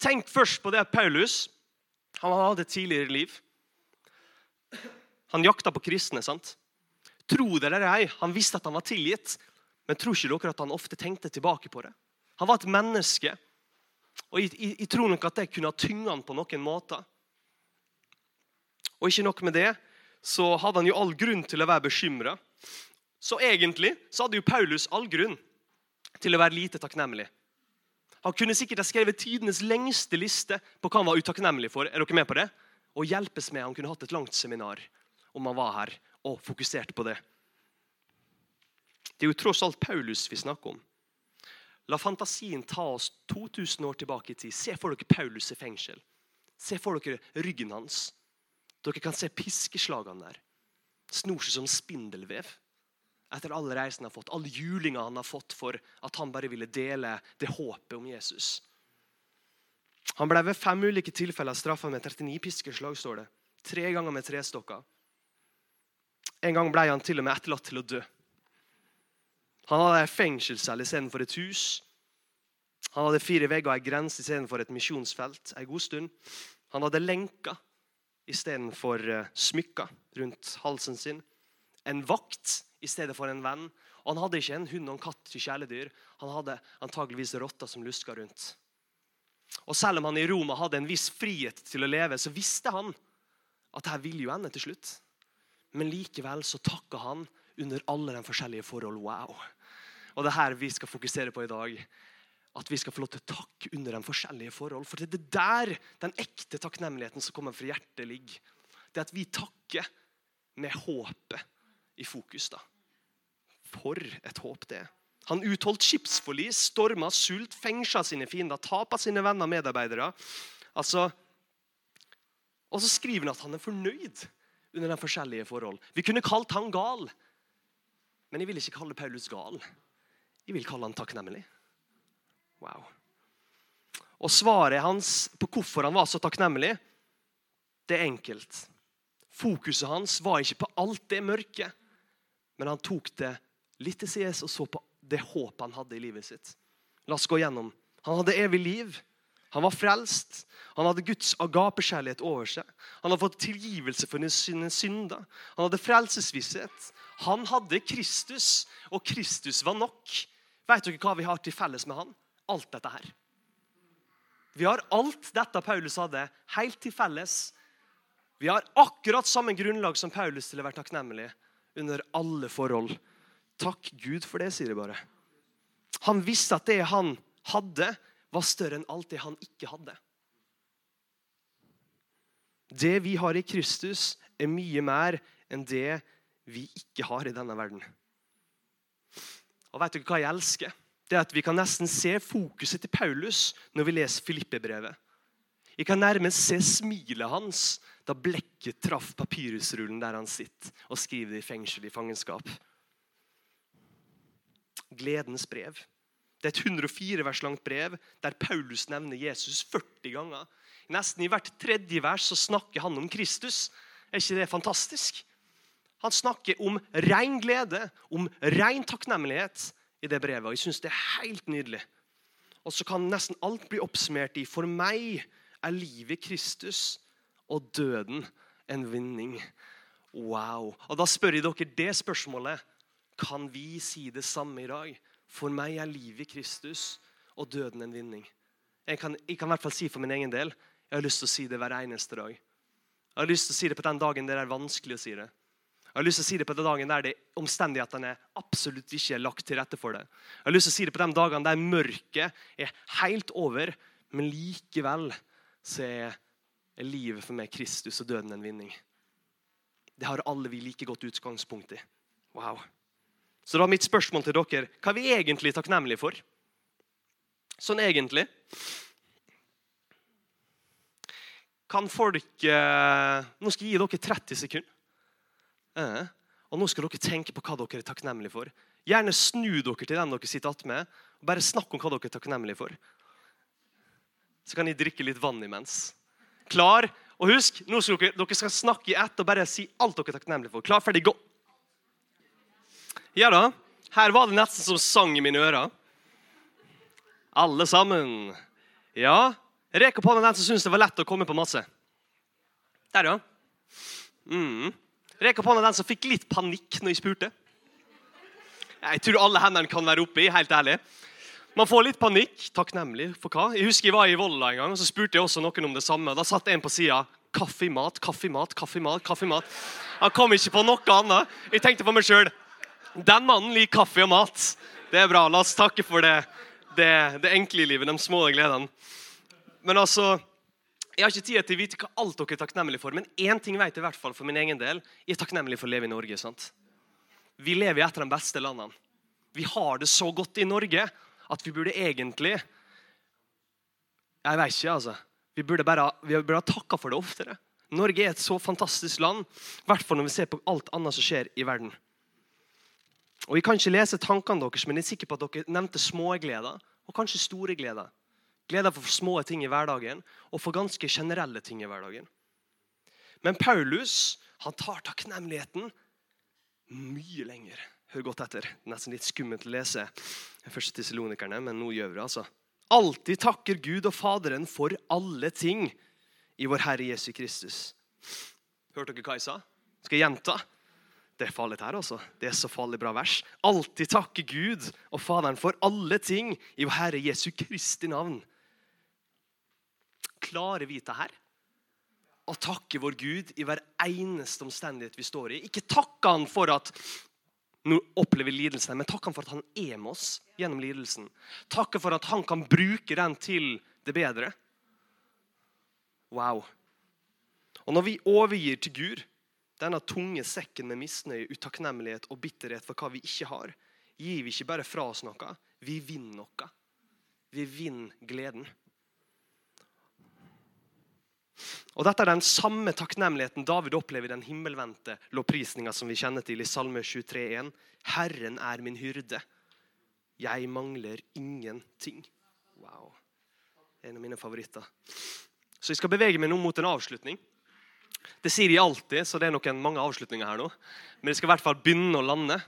Tenk først på det at Paulus han hadde et tidligere liv. Han jakta på kristne. sant? Tro det eller ei, han visste at han var tilgitt. Men tror ikke dere at han ofte tenkte tilbake på det? Han var et menneske og jeg, jeg, tror nok at det kunne ha tynga han på noen måter. Og ikke nok med det, så hadde han jo all grunn til å være bekymra. Så egentlig så hadde jo Paulus all grunn til å være lite takknemlig. Han kunne sikkert ha skrevet tidenes lengste liste på hva han var utakknemlig for. Er dere med på det? Og hjelpes med. Han kunne hatt et langt seminar om han var her og fokuserte på det. Det er jo tross alt Paulus vi snakker om. La fantasien ta oss 2000 år tilbake i tid. Se for dere Paulus i fengsel. Se for dere ryggen hans. Dere kan se piskeslagene der. Snor seg som spindelvev etter alle reisene han har fått, alle julinga han har fått for at han bare ville dele det håpet om Jesus. Han ble ved fem ulike tilfeller straffa med 39 piskeslag. står det. Tre ganger med trestokker. En gang ble han til og med etterlatt til å dø. Han hadde en fengselscelle istedenfor et hus. Han hadde fire vegger og ei grense istedenfor et misjonsfelt. En god stund. Han hadde lenker istedenfor eh, smykker rundt halsen sin. En vakt i stedet for en venn. Og han hadde ikke en hund og en katt til kjæledyr. Han hadde antageligvis rotter som luska rundt. Og Selv om han i Roma hadde en viss frihet til å leve, så visste han at dette ville jo ende til slutt. men likevel så takka han under alle de forskjellige forhold. Wow. Og det er her vi skal fokusere på i dag. At vi skal få lov til å takke under de forskjellige forhold. For det er der den ekte takknemligheten som kommer fra hjertet, ligger. Det at vi takker med håpet i fokus. da. For et håp det er. Han utholdt skipsforlis, storma sult, fengsla sine fiender, tapa sine venner og medarbeidere. Altså, og så skriver han at han er fornøyd under de forskjellige forhold. Vi kunne kalt han gal, men jeg vil ikke kalle Paulus gal. Jeg vil kalle han takknemlig. Wow. Og Svaret hans på hvorfor han var så takknemlig, det er enkelt. Fokuset hans var ikke på alt det mørke, men han tok det litt til sides og så på det håpet han hadde i livet sitt. La oss gå gjennom. Han hadde evig liv. Han var frelst. Han hadde Guds agapekjærlighet over seg. Han hadde fått tilgivelse for sine synder. Han hadde frelsesvisshet. Han hadde Kristus, og Kristus var nok. Vet dere hva vi har til felles med han? Alt dette her. Vi har alt dette Paulus hadde, helt til felles. Vi har akkurat samme grunnlag som Paulus til å være takknemlig under alle forhold. Takk Gud for det, sier de bare. Han visste at det han hadde, var større enn alt det han ikke hadde. Det vi har i Kristus, er mye mer enn det vi ikke har i denne verden. Og vet dere hva jeg elsker? Det er at Vi kan nesten se fokuset til Paulus når vi leser Filippe-brevet. Jeg kan nærmest se smilet hans da blekket traff papyrusrullen der han sitter og skriver det i fengsel i fangenskap. Gledens brev. Det er et 104 vers langt brev der Paulus nevner Jesus 40 ganger. Nesten i hvert tredje vers så snakker han om Kristus. Er ikke det fantastisk? Han snakker om ren glede, om ren takknemlighet i det brevet. og Jeg syns det er helt nydelig. Og så kan nesten alt bli oppsummert i For meg er livet Kristus og døden en vinning. Wow. Og Da spør jeg dere det spørsmålet. Kan vi si det samme i dag? For meg er livet Kristus og døden en vinning. Jeg kan, jeg kan i hvert fall si for min egen del jeg har lyst til å si det hver eneste dag. Jeg har lyst til å si det på den dagen det er vanskelig å si det. Jeg har lyst til å si det på den dagen der det omstendighetene absolutt ikke er lagt til rette for det. Jeg har lyst til å si det på de dagene der mørket er helt over, men likevel så er livet for meg Kristus og døden en vinning. Det har alle vi like godt utgangspunkt i. Wow. Så da er mitt spørsmål til dere hva er vi egentlig takknemlige for? Sånn egentlig. Kan folk eh, Nå skal jeg gi dere 30 sekunder. Eh, og nå skal dere tenke på hva dere er takknemlige for. Gjerne snu dere til den dere sitter attmed, bare snakk om hva dere er takknemlige for. Så kan jeg drikke litt vann imens. Klar? Og husk, nå skal dere, dere skal snakke i ett og bare si alt dere er takknemlige for. Klar, ferdig, gå! Ja da. Her var det nesten som sang i mine ører. Alle sammen. Ja. Rek opp hånda den som syns det var lett å komme på masse. Der, ja. Mm. Rek opp hånda den som fikk litt panikk når jeg spurte. Jeg tror alle hendene kan være oppi, helt ærlig. Man får litt panikk. Takknemlig for hva? Jeg husker jeg var i Volda en gang, og så spurte jeg også noen om det samme. Da satt en på sida. Kaffe, mat, kaffe, mat, kaffe, mat, kaffe, mat. Han kom ikke på noe annet. Jeg tenkte på meg sjøl. Den mannen liker kaffe og mat. Det er bra. La oss takke for det, det, det enkle livet, de små gledene. Men altså, Jeg har ikke tid til å vite hva alt dere er takknemlige for, men én ting vet jeg i hvert fall for min egen del. Jeg er takknemlig for å leve i Norge. sant? Vi lever i et av de beste landene. Vi har det så godt i Norge at vi burde egentlig Jeg vet ikke, altså. Vi burde bare vi burde ha takka for det oftere. Norge er et så fantastisk land, i hvert fall når vi ser på alt annet som skjer i verden. Og Jeg kan ikke lese tankene deres, men jeg er sikker på at dere nevnte små gleder og kanskje store gleder. Gleder for små ting i hverdagen og for ganske generelle ting i hverdagen. Men Paulus han tar takknemligheten mye lenger. Hør godt etter. Nesten litt skummelt å lese første tessalonikerne, men nå gjør vi det. altså. Alltid takker Gud og Faderen for alle ting i vår Herre Jesu Kristus. Hørte dere hva jeg sa? Skal jeg gjenta? Det er farlig her, altså. Det er så farlig bra vers. Alltid takke Gud og Faderen for alle ting i vår Herre Jesu Kristi navn. Klarer vi det her? å takke vår Gud i hver eneste omstendighet vi står i. Ikke takke han for at nå opplever lidelsen, men takk ham for at han er med oss gjennom lidelsen. Takk for at han kan bruke den til det bedre. Wow. Og når vi overgir til Gud denne tunge sekken med misnøye, utakknemlighet og bitterhet for hva vi ikke har, gir vi ikke bare fra oss noe, vi vinner noe. Vi vinner gleden. Og Dette er den samme takknemligheten David opplever i den himmelvendte lovprisninga som vi kjenner til i Salme 23,1. Herren er min hyrde. Jeg mangler ingenting. Wow. En av mine favoritter. Så jeg skal bevege meg nå mot en avslutning. Det sier de alltid, så det er nok en mange avslutninger her nå. Men jeg skal i hvert fall begynne å lande.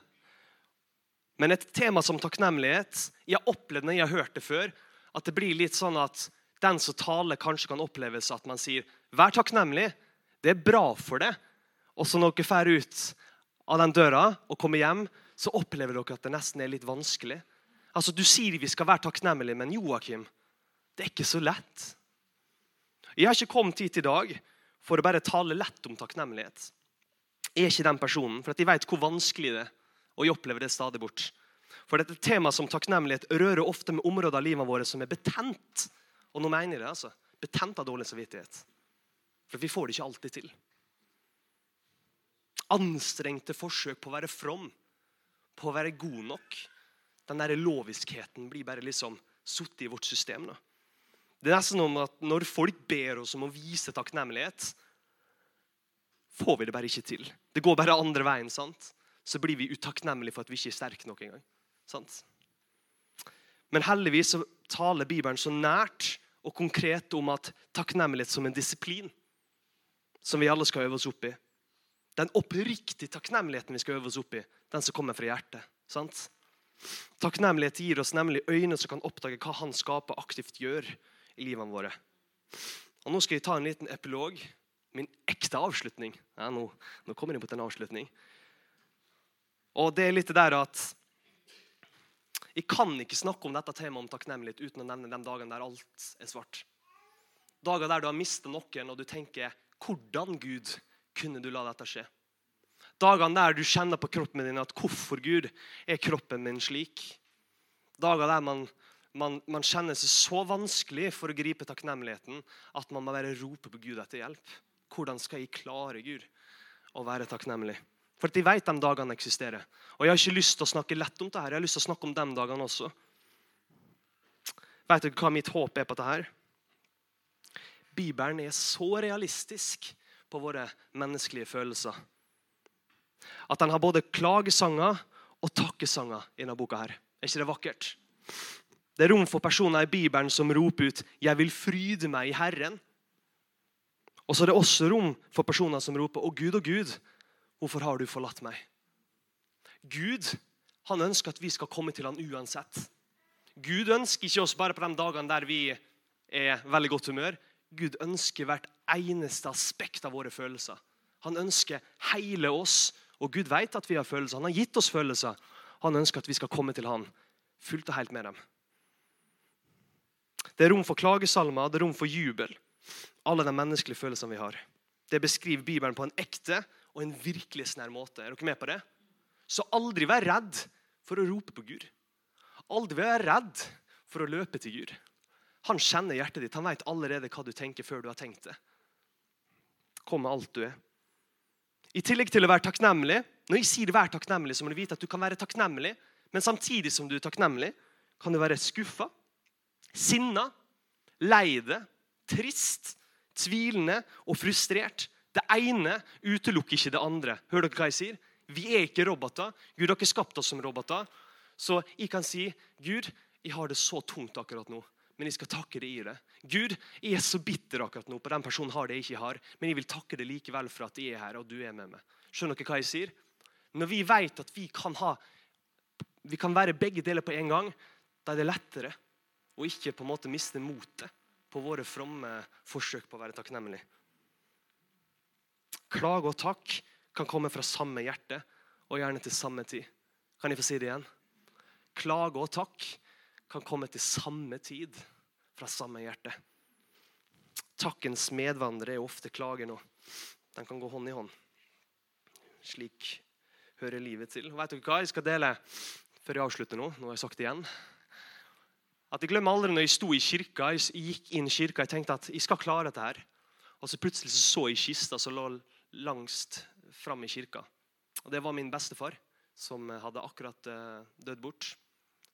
Men et tema som takknemlighet Jeg har opplevd når jeg har hørt det før, at det blir litt sånn at den som taler, kanskje kan oppleves at man sier 'vær takknemlig'. Det er bra for det. Og så når dere drar ut av den døra og kommer hjem, så opplever dere at det nesten er litt vanskelig. Altså, Du sier vi skal være takknemlige, men Joakim, det er ikke så lett. Jeg har ikke kommet hit i dag for å bare tale lett om takknemlighet. Jeg er ikke den personen, for jeg vet hvor vanskelig det er. Og jeg opplever det stadig bort. For dette temaet som takknemlighet rører ofte med områder av livet vårt som er betent og nå mener jeg det, altså. Betent av dårlig samvittighet. For vi får det ikke alltid til. Anstrengte forsøk på å være from, på å være god nok. Den der loviskheten blir bare liksom sittet i vårt system. Da. Det er nesten om at Når folk ber oss om å vise takknemlighet, får vi det bare ikke til. Det går bare andre veien. sant? Så blir vi utakknemlige for at vi ikke er sterke nok engang. Sant? Men heldigvis så taler Bibelen så nært og konkret om at takknemlighet som en disiplin som vi alle skal øve oss opp i. Den oppriktige takknemligheten vi skal øve oss opp i, den som kommer fra hjertet. sant? Takknemlighet gir oss nemlig øyne som kan oppdage hva Han skaper aktivt gjør i livene våre. Og Nå skal jeg ta en liten epilog. Min ekte avslutning. Ja, nå, nå kommer jeg på en avslutning. Og det er litt det der at jeg kan ikke snakke om dette temaet om takknemlighet uten å nevne de dagene der alt er svart. Dager der du har mistet noen, og du tenker 'Hvordan, Gud, kunne du la dette skje?' Dagene der du kjenner på kroppen din at 'Hvorfor, Gud, er kroppen min slik?' Dager der man, man, man kjenner seg så vanskelig for å gripe takknemligheten at man må bare rope på Gud etter hjelp. Hvordan skal jeg klare, Gud, å være takknemlig? For de vet de dagene eksisterer. Og Jeg har ikke lyst til å snakke lett om det her. Jeg har lyst til å snakke om de dagene også. Vet dere hva mitt håp er på dette? Bibelen er så realistisk på våre menneskelige følelser at den har både klagesanger og takkesanger i denne boka. her. Er ikke det vakkert? Det er rom for personer i Bibelen som roper ut 'Jeg vil fryde meg i Herren'. Og så er det også rom for personer som roper 'Å Gud, å Gud', Hvorfor har du forlatt meg? Gud han ønsker at vi skal komme til han uansett. Gud ønsker ikke oss bare på de dagene der vi er veldig godt humør. Gud ønsker hvert eneste aspekt av våre følelser. Han ønsker hele oss. Og Gud vet at vi har følelser. Han har gitt oss følelser. Han ønsker at vi skal komme til han fullt og helt med dem. Det er rom for klagesalmer, det er rom for jubel. Alle de menneskelige følelsene vi har. Det beskriver Bibelen på en ekte og en virkelighetsnær måte. Er dere med på det? Så aldri vær redd for å rope på Gud. Aldri vær redd for å løpe til Gud. Han kjenner hjertet ditt. Han vet allerede hva du tenker før du har tenkt det. Kom med alt du er. I tillegg til å være takknemlig Når jeg sier 'vær takknemlig', så må du vite at du kan være takknemlig, men samtidig som du er takknemlig, kan du være skuffa, sinna, lei deg, trist, tvilende og frustrert. Det ene utelukker ikke det andre. Hører dere hva jeg sier? Vi er ikke roboter. Gud har ikke skapt oss som roboter. Så jeg kan si, 'Gud, jeg har det så tungt akkurat nå, men jeg skal takke deg i det.' 'Gud, jeg er så bitter akkurat nå på den personen har det jeg ikke har, men jeg vil takke deg likevel for at jeg er her, og du er med meg.' Skjønner dere hva jeg sier? Når vi vet at vi kan, ha, vi kan være begge deler på en gang, da er det lettere å ikke på en måte miste motet på våre fromme forsøk på å være takknemlige. Klage og takk kan komme fra samme hjerte og gjerne til samme tid. Kan jeg få si det igjen? Klage og takk kan komme til samme tid fra samme hjerte. Takkens medvandrere er ofte klager nå. Den kan gå hånd i hånd. Slik hører livet til. Vet dere hva jeg skal dele før jeg avslutter nå? Nå har jeg sagt det igjen. At Jeg glemmer aldri når jeg sto i kirka, jeg gikk inn i kirka, jeg tenkte at jeg skal klare dette. her. Og så Plutselig så jeg kista som lå langst fram i kirka. Og Det var min bestefar, som hadde akkurat uh, dødd bort.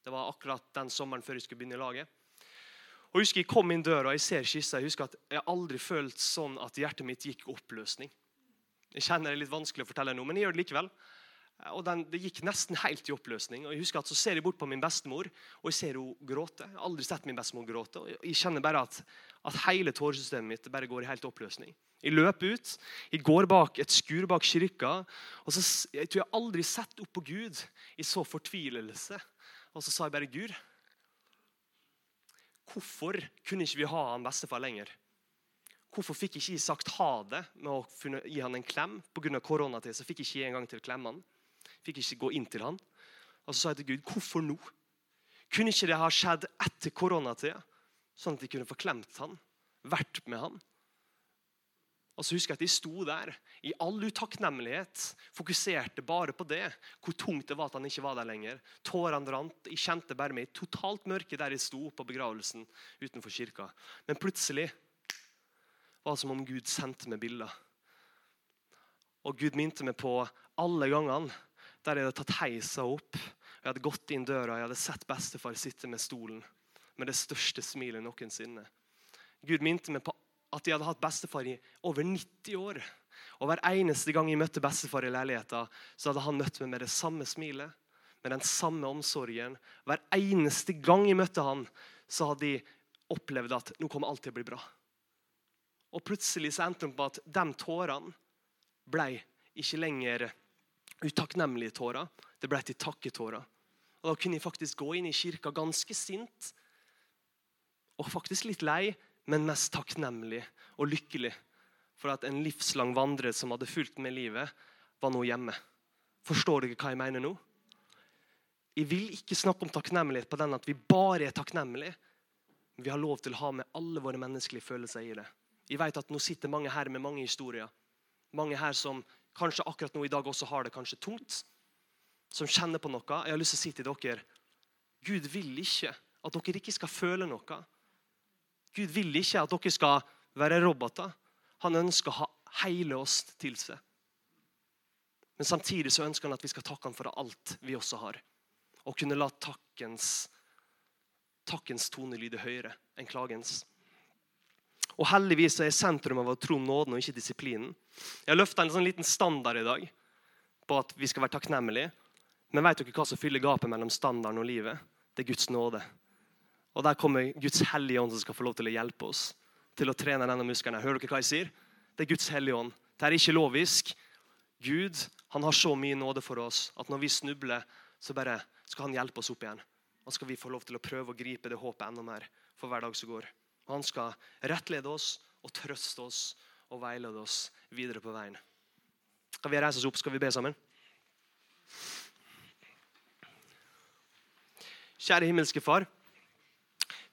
Det var akkurat den sommeren før jeg skulle begynne i laget. Og Jeg husker jeg kom inn døra og jeg ser kista. Jeg husker at jeg aldri følt sånn at hjertet mitt gikk oppløsning. Jeg kjenner det er litt vanskelig å fortelle noe, men jeg gjør det likevel. Og den, Det gikk nesten helt i oppløsning. Og jeg husker at Så ser jeg bort på min bestemor, og jeg ser henne gråte. Jeg har aldri sett min bestemor gråte. og Jeg kjenner bare at, at hele tåresystemet mitt bare går i helt oppløsning. Jeg løp ut, jeg går bak et skur bak kirka. og så, Jeg tror jeg aldri sett opp på Gud i så fortvilelse. Og så sa jeg bare Gud, hvorfor kunne ikke vi ha han bestefar lenger? Hvorfor fikk ikke jeg sagt ha det med å gi han en klem? Pga. koronatid så fikk jeg ikke engang til å klemme han. Fikk ikke gå inn til han. Og så sa jeg til Gud, hvorfor nå? Kunne ikke det ha skjedd etter koronatida? Sånn at de kunne få klemt han, vært med han. Og så husker jeg at De sto der i all utakknemlighet, fokuserte bare på det. Hvor tungt det var at han ikke var der lenger. Tårene rant. Jeg kjente bare meg i totalt mørke der jeg sto på begravelsen utenfor kirka. Men plutselig var det som om Gud sendte meg bilder. Og Gud minte meg på alle gangene der jeg hadde tatt heisa opp. Jeg hadde gått inn døra, jeg hadde sett bestefar sitte med stolen med det største smilet noensinne. Gud minte meg på at jeg hadde hatt bestefar i over 90 år. Og Hver eneste gang jeg møtte bestefar i leiligheten, så hadde han møtt meg med det samme smilet, med den samme omsorgen. Hver eneste gang jeg møtte han, så hadde jeg opplevd at nå kommer alt til å bli bra. Og Plutselig så endte det på at de tårene ble ikke lenger utakknemlige tårer. Det ble til takketårer. Og Da kunne jeg faktisk gå inn i kirka ganske sint og faktisk litt lei, men mest takknemlig og lykkelig for at en livslang vandrer som hadde fulgt med livet, var nå hjemme. Forstår dere hva jeg mener nå? Jeg vil ikke snakke om takknemlighet på den at vi bare er takknemlige. Vi har lov til å ha med alle våre menneskelige følelser i det. Jeg vet at Nå sitter mange her med mange historier. Mange her som kanskje akkurat nå i dag også har det kanskje tungt, som kjenner på noe, jeg har lyst til å si til dere Gud vil ikke at dere ikke skal føle noe. Gud vil ikke at dere skal være roboter. Han ønsker å ha hele oss til seg. Men samtidig så ønsker han at vi skal takke ham for alt vi også har. Og kunne la takkens, takkens tone lyde høyere enn klagens. Og heldigvis er sentrum av å tro nåden og ikke disiplinen. Jeg har løfta en sånn liten standard i dag på at vi skal være takknemlige. Men vet dere hva som fyller gapet mellom standarden og livet? Det er Guds nåde. Og Der kommer Guds hellige ånd som skal få lov til å hjelpe oss til å trene denne muskelen. Hører dere hva jeg sier? Det er Guds hellige ånd. Det er ikke lovisk. Gud han har så mye nåde for oss at når vi snubler, så bare skal han hjelpe oss opp igjen. Og skal vi få lov til å prøve å gripe det håpet enda mer for hver dag som går. Han skal rettlede oss og trøste oss og veilede oss videre på veien. Skal vi reise oss opp? Skal vi be sammen? Kjære himmelske Far.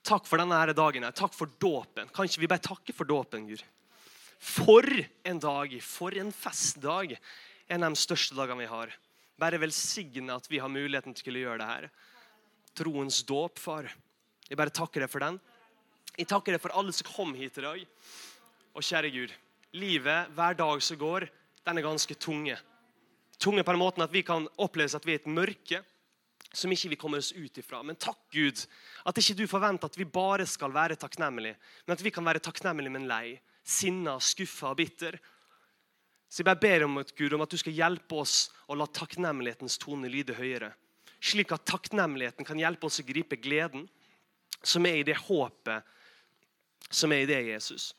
Takk for denne dagen. Takk for dåpen. Kan ikke vi bare takke for dåpen, Gud? For en dag, for en festdag. En av de største dagene vi har. Bare velsigne at vi har muligheten til å gjøre det her. Troens dåp, far. Jeg bare takker deg for den. Jeg takker deg for alle som kom hit i dag. Og kjære Gud, livet hver dag som går, den er ganske tunge. Tunge på den måten at vi kan oppleve at vi er et mørke som ikke vi kommer oss ut ifra. Men takk, Gud, at ikke du forventer at vi bare skal være takknemlige, men at vi kan være takknemlige, men lei, sinna, skuffa og bitter. Så jeg bare ber om, at, Gud, om at du skal hjelpe oss å la takknemlighetens tone lyde høyere. Slik at takknemligheten kan hjelpe oss å gripe gleden, som er i det håpet som er i det, Jesus.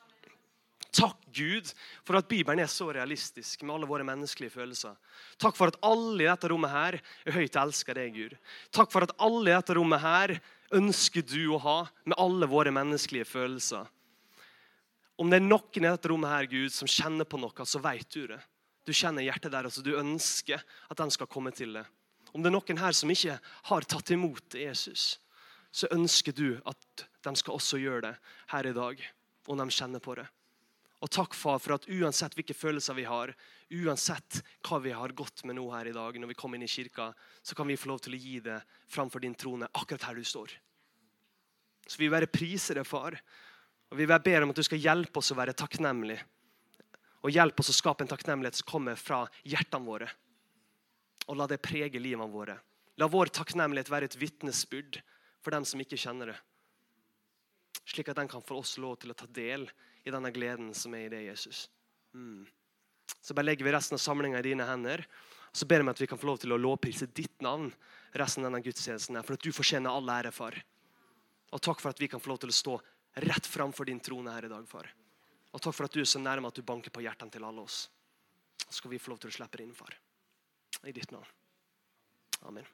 Takk, Gud, for at Bibelen er så realistisk med alle våre menneskelige følelser. Takk for at alle i dette rommet her er høyt elska deg, Gud. Takk for at alle i dette rommet her ønsker du å ha med alle våre menneskelige følelser. Om det er noen i dette rommet her, Gud, som kjenner på noe, så vet du det. Du kjenner hjertet deres, og du ønsker at den skal komme til det. Om det er noen her som ikke har tatt imot Jesus, så ønsker du at de skal også gjøre det her i dag. om de kjenner på det. Og takk, far, for at uansett hvilke følelser vi har, uansett hva vi har gått med nå her i dag, når vi kommer inn i kirka, så kan vi få lov til å gi det framfor din trone akkurat her du står. Så vi vil være prise deg, far. Og vi vil be om at du skal hjelpe oss å være takknemlige. Og hjelpe oss å skape en takknemlighet som kommer fra hjertene våre. Og la det prege livene våre. La vår takknemlighet være et vitnesbyrd for dem som ikke kjenner det. Slik at den kan få oss lov til å ta del i denne gleden som er i det, Jesus. Mm. Så bare legger vi resten av samlinga i dine hender. Og så ber vi at vi kan få lov til å lovprise ditt navn resten av denne gudstjenesten. For at du fortjener all ære, far. Og takk for at vi kan få lov til å stå rett framfor din trone her i dag, far. Og takk for at du er så nærme at du banker på hjertene til alle oss. Så skal vi få lov til å slippe det inn, far. I ditt navn. Amen.